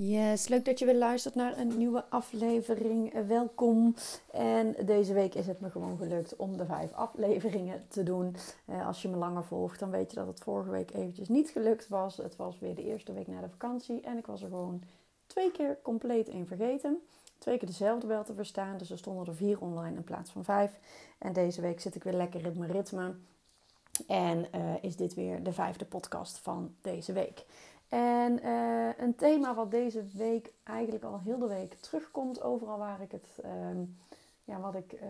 Yes, leuk dat je weer luistert naar een nieuwe aflevering. Eh, welkom. En deze week is het me gewoon gelukt om de vijf afleveringen te doen. Eh, als je me langer volgt, dan weet je dat het vorige week eventjes niet gelukt was. Het was weer de eerste week na de vakantie en ik was er gewoon twee keer compleet in vergeten. Twee keer dezelfde wel te verstaan, dus er stonden er vier online in plaats van vijf. En deze week zit ik weer lekker in mijn ritme. En uh, is dit weer de vijfde podcast van deze week. En uh, een thema wat deze week eigenlijk al heel de week terugkomt, overal waar ik het, uh, ja, wat ik uh,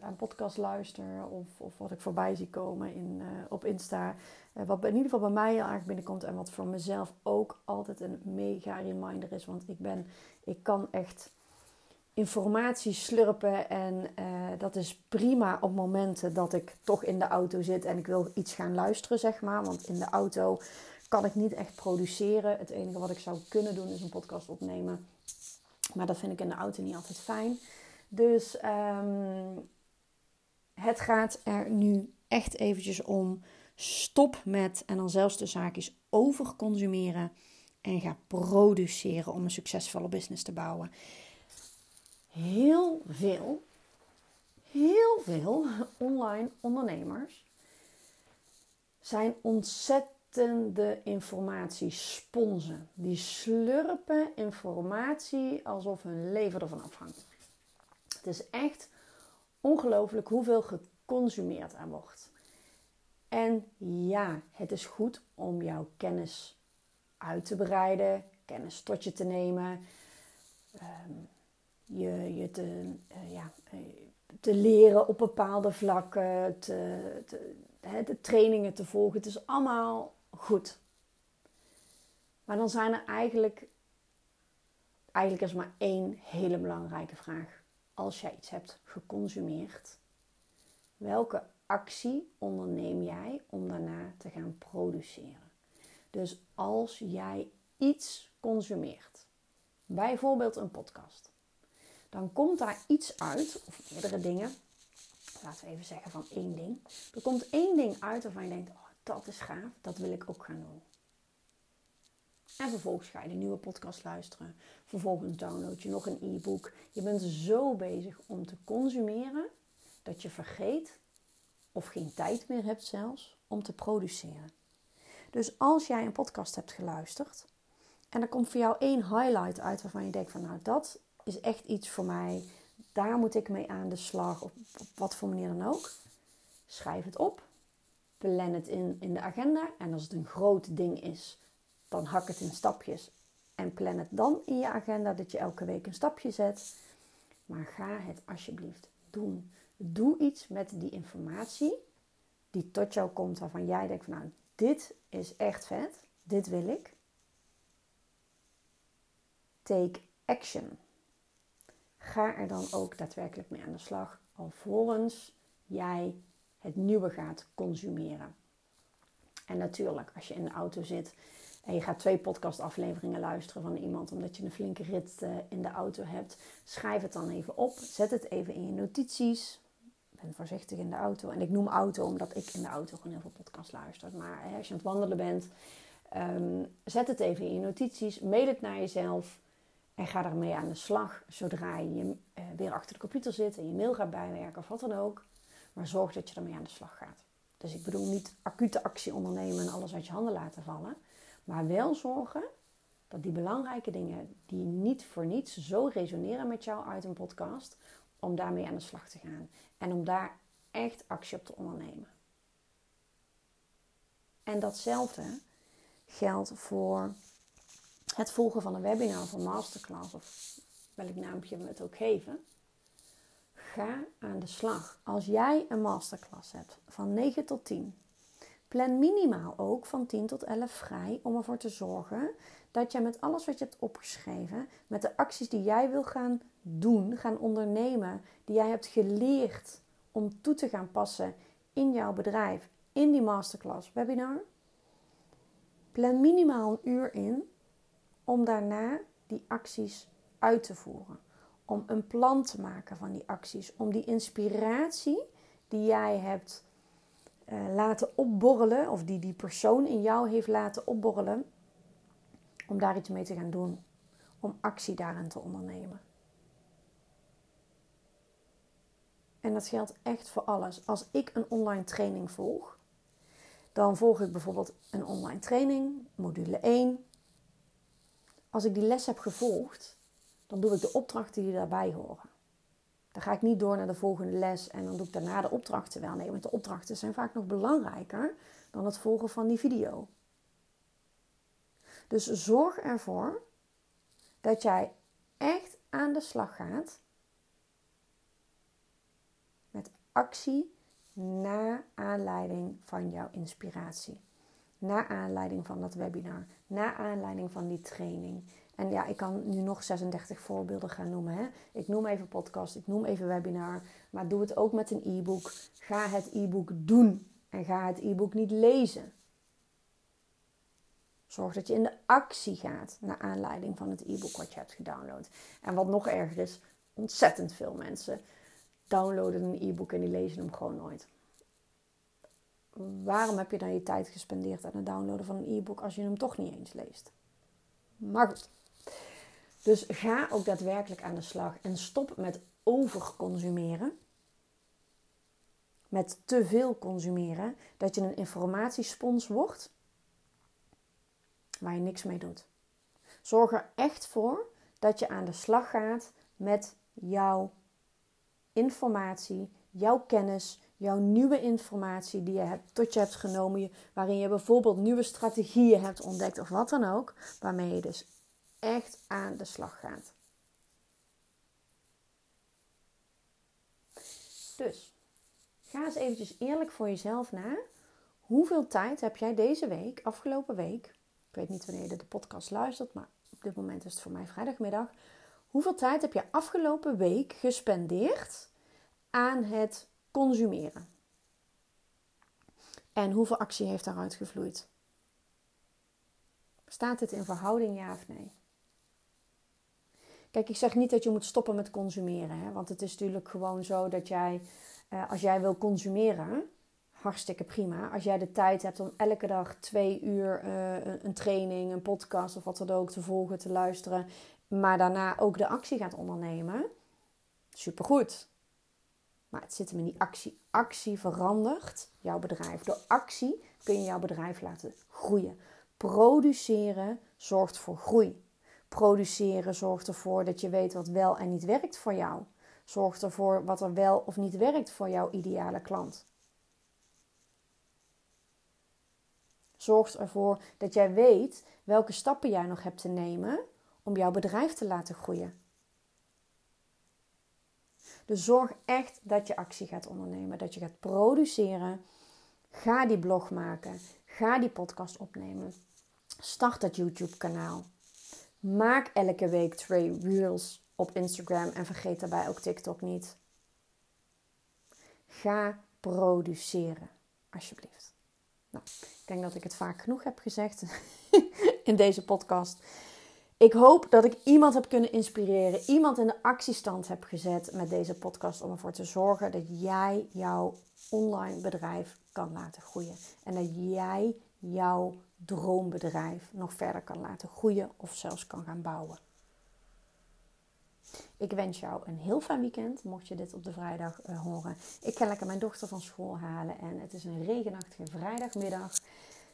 aan podcast luister of, of wat ik voorbij zie komen in, op Insta. wat in ieder geval bij mij heel erg binnenkomt en wat voor mezelf ook altijd een mega reminder is. Want ik ben, ik kan echt informatie slurpen en dat is prima op momenten dat ik toch in de auto zit en ik wil iets gaan luisteren, zeg maar. Want in de auto kan ik niet echt produceren. Het enige wat ik zou kunnen doen is een podcast opnemen. Maar dat vind ik in de auto niet altijd fijn. Dus um, het gaat er nu echt eventjes om. Stop met, en dan zelfs de zaakjes overconsumeren. En ga produceren om een succesvolle business te bouwen. Heel veel, heel veel online ondernemers zijn ontzettend de informatie sponsen. Die slurpen informatie alsof hun leven ervan afhangt. Het is echt ongelooflijk hoeveel geconsumeerd er wordt. En ja, het is goed om jouw kennis uit te breiden, kennis tot je te nemen, ehm, je, je te, uh, ja, eh, te leren op bepaalde vlakken, de trainingen te volgen. Het is allemaal goed. Maar dan zijn er eigenlijk, eigenlijk is maar één hele belangrijke vraag. Als jij iets hebt geconsumeerd, welke actie onderneem jij om daarna te gaan produceren? Dus als jij iets consumeert, bijvoorbeeld een podcast, dan komt daar iets uit, of meerdere dingen. Laten we even zeggen van één ding. Er komt één ding uit waarvan je denkt: oh, dat is gaaf, dat wil ik ook gaan doen. En vervolgens ga je de nieuwe podcast luisteren. Vervolgens download je nog een e-book. Je bent zo bezig om te consumeren dat je vergeet of geen tijd meer hebt zelfs om te produceren. Dus als jij een podcast hebt geluisterd en er komt voor jou één highlight uit waarvan je denkt van nou dat is echt iets voor mij. Daar moet ik mee aan de slag op, op wat voor manier dan ook. Schrijf het op plan het in, in de agenda. En als het een groot ding is, dan hak het in stapjes. En plan het dan in je agenda dat je elke week een stapje zet. Maar ga het alsjeblieft doen. Doe iets met die informatie die tot jou komt, waarvan jij denkt van nou, dit is echt vet, dit wil ik. Take action. Ga er dan ook daadwerkelijk mee aan de slag, alvorens jij het nieuwe gaat consumeren. En natuurlijk, als je in de auto zit en je gaat twee podcastafleveringen luisteren van iemand omdat je een flinke rit eh, in de auto hebt, schrijf het dan even op. Zet het even in je notities. Ik ben voorzichtig in de auto. En ik noem auto omdat ik in de auto gewoon heel veel podcast luister. Maar als je aan het wandelen bent, ehm, zet het even in je notities. Mail het naar jezelf. En ga ermee aan de slag zodra je uh, weer achter de computer zit en je mail gaat bijwerken of wat dan ook. Maar zorg dat je ermee aan de slag gaat. Dus ik bedoel niet acute actie ondernemen en alles uit je handen laten vallen. Maar wel zorgen dat die belangrijke dingen die niet voor niets zo resoneren met jou uit een podcast, om daarmee aan de slag te gaan. En om daar echt actie op te ondernemen. En datzelfde geldt voor het volgen van een webinar of een masterclass of welk naampje we het ook geven. Ga aan de slag. Als jij een masterclass hebt van 9 tot 10, plan minimaal ook van 10 tot 11 vrij om ervoor te zorgen dat je met alles wat je hebt opgeschreven, met de acties die jij wil gaan doen, gaan ondernemen, die jij hebt geleerd om toe te gaan passen in jouw bedrijf, in die masterclass webinar, plan minimaal een uur in om daarna die acties uit te voeren. Om een plan te maken van die acties. Om die inspiratie die jij hebt uh, laten opborrelen, of die die persoon in jou heeft laten opborrelen, om daar iets mee te gaan doen. Om actie daarin te ondernemen. En dat geldt echt voor alles. Als ik een online training volg, dan volg ik bijvoorbeeld een online training, module 1. Als ik die les heb gevolgd, dan doe ik de opdrachten die daarbij horen. Dan ga ik niet door naar de volgende les en dan doe ik daarna de opdrachten wel. Nee, want de opdrachten zijn vaak nog belangrijker dan het volgen van die video. Dus zorg ervoor dat jij echt aan de slag gaat met actie na aanleiding van jouw inspiratie. Na aanleiding van dat webinar, na aanleiding van die training. En ja, ik kan nu nog 36 voorbeelden gaan noemen. Hè? Ik noem even podcast, ik noem even webinar. Maar doe het ook met een e-book. Ga het e-book doen en ga het e-book niet lezen. Zorg dat je in de actie gaat naar aanleiding van het e-book wat je hebt gedownload. En wat nog erger is, ontzettend veel mensen downloaden een e-book en die lezen hem gewoon nooit. Waarom heb je dan je tijd gespendeerd aan het downloaden van een e-book als je hem toch niet eens leest? Maar goed. Dus ga ook daadwerkelijk aan de slag en stop met overconsumeren. Met te veel consumeren, dat je een informatiespons wordt waar je niks mee doet. Zorg er echt voor dat je aan de slag gaat met jouw informatie, jouw kennis, jouw nieuwe informatie die je hebt, tot je hebt genomen, waarin je bijvoorbeeld nieuwe strategieën hebt ontdekt of wat dan ook, waarmee je dus echt aan de slag gaat. Dus ga eens eventjes eerlijk voor jezelf na. Hoeveel tijd heb jij deze week, afgelopen week, ik weet niet wanneer je de podcast luistert, maar op dit moment is het voor mij vrijdagmiddag. Hoeveel tijd heb je afgelopen week gespendeerd aan het consumeren? En hoeveel actie heeft daaruit gevloeid? Staat dit in verhouding, ja of nee? Kijk, ik zeg niet dat je moet stoppen met consumeren. Hè? Want het is natuurlijk gewoon zo dat jij, eh, als jij wil consumeren, hartstikke prima. Als jij de tijd hebt om elke dag twee uur uh, een training, een podcast of wat dan ook te volgen, te luisteren, maar daarna ook de actie gaat ondernemen, supergoed. Maar het zit hem in die actie. Actie verandert jouw bedrijf. Door actie kun je jouw bedrijf laten groeien. Produceren zorgt voor groei. Produceren zorgt ervoor dat je weet wat wel en niet werkt voor jou. Zorgt ervoor wat er wel of niet werkt voor jouw ideale klant. Zorgt ervoor dat jij weet welke stappen jij nog hebt te nemen om jouw bedrijf te laten groeien. Dus zorg echt dat je actie gaat ondernemen, dat je gaat produceren. Ga die blog maken, ga die podcast opnemen. Start dat YouTube-kanaal. Maak elke week twee reels op Instagram en vergeet daarbij ook TikTok niet. Ga produceren, alsjeblieft. Nou, ik denk dat ik het vaak genoeg heb gezegd in deze podcast. Ik hoop dat ik iemand heb kunnen inspireren, iemand in de actiestand heb gezet met deze podcast om ervoor te zorgen dat jij jouw online bedrijf kan laten groeien. En dat jij jouw droombedrijf nog verder kan laten groeien of zelfs kan gaan bouwen. Ik wens jou een heel fijn weekend, mocht je dit op de vrijdag uh, horen. Ik ga lekker mijn dochter van school halen en het is een regenachtige vrijdagmiddag.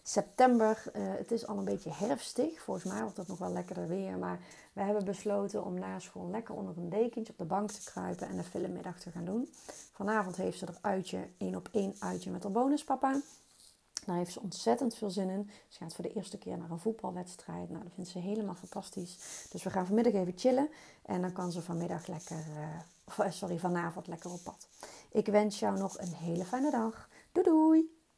September, uh, het is al een beetje herfstig. Volgens mij wordt het nog wel lekkerder weer. Maar we hebben besloten om na school lekker onder een dekentje op de bank te kruipen en een filmmiddag te gaan doen. Vanavond heeft ze er uitje, één op één uitje met haar bonuspapa. Daar heeft ze ontzettend veel zin in. Ze gaat voor de eerste keer naar een voetbalwedstrijd. Nou, dat vindt ze helemaal fantastisch. Dus we gaan vanmiddag even chillen. En dan kan ze vanmiddag lekker, uh, sorry, vanavond lekker op pad. Ik wens jou nog een hele fijne dag. Doei doei!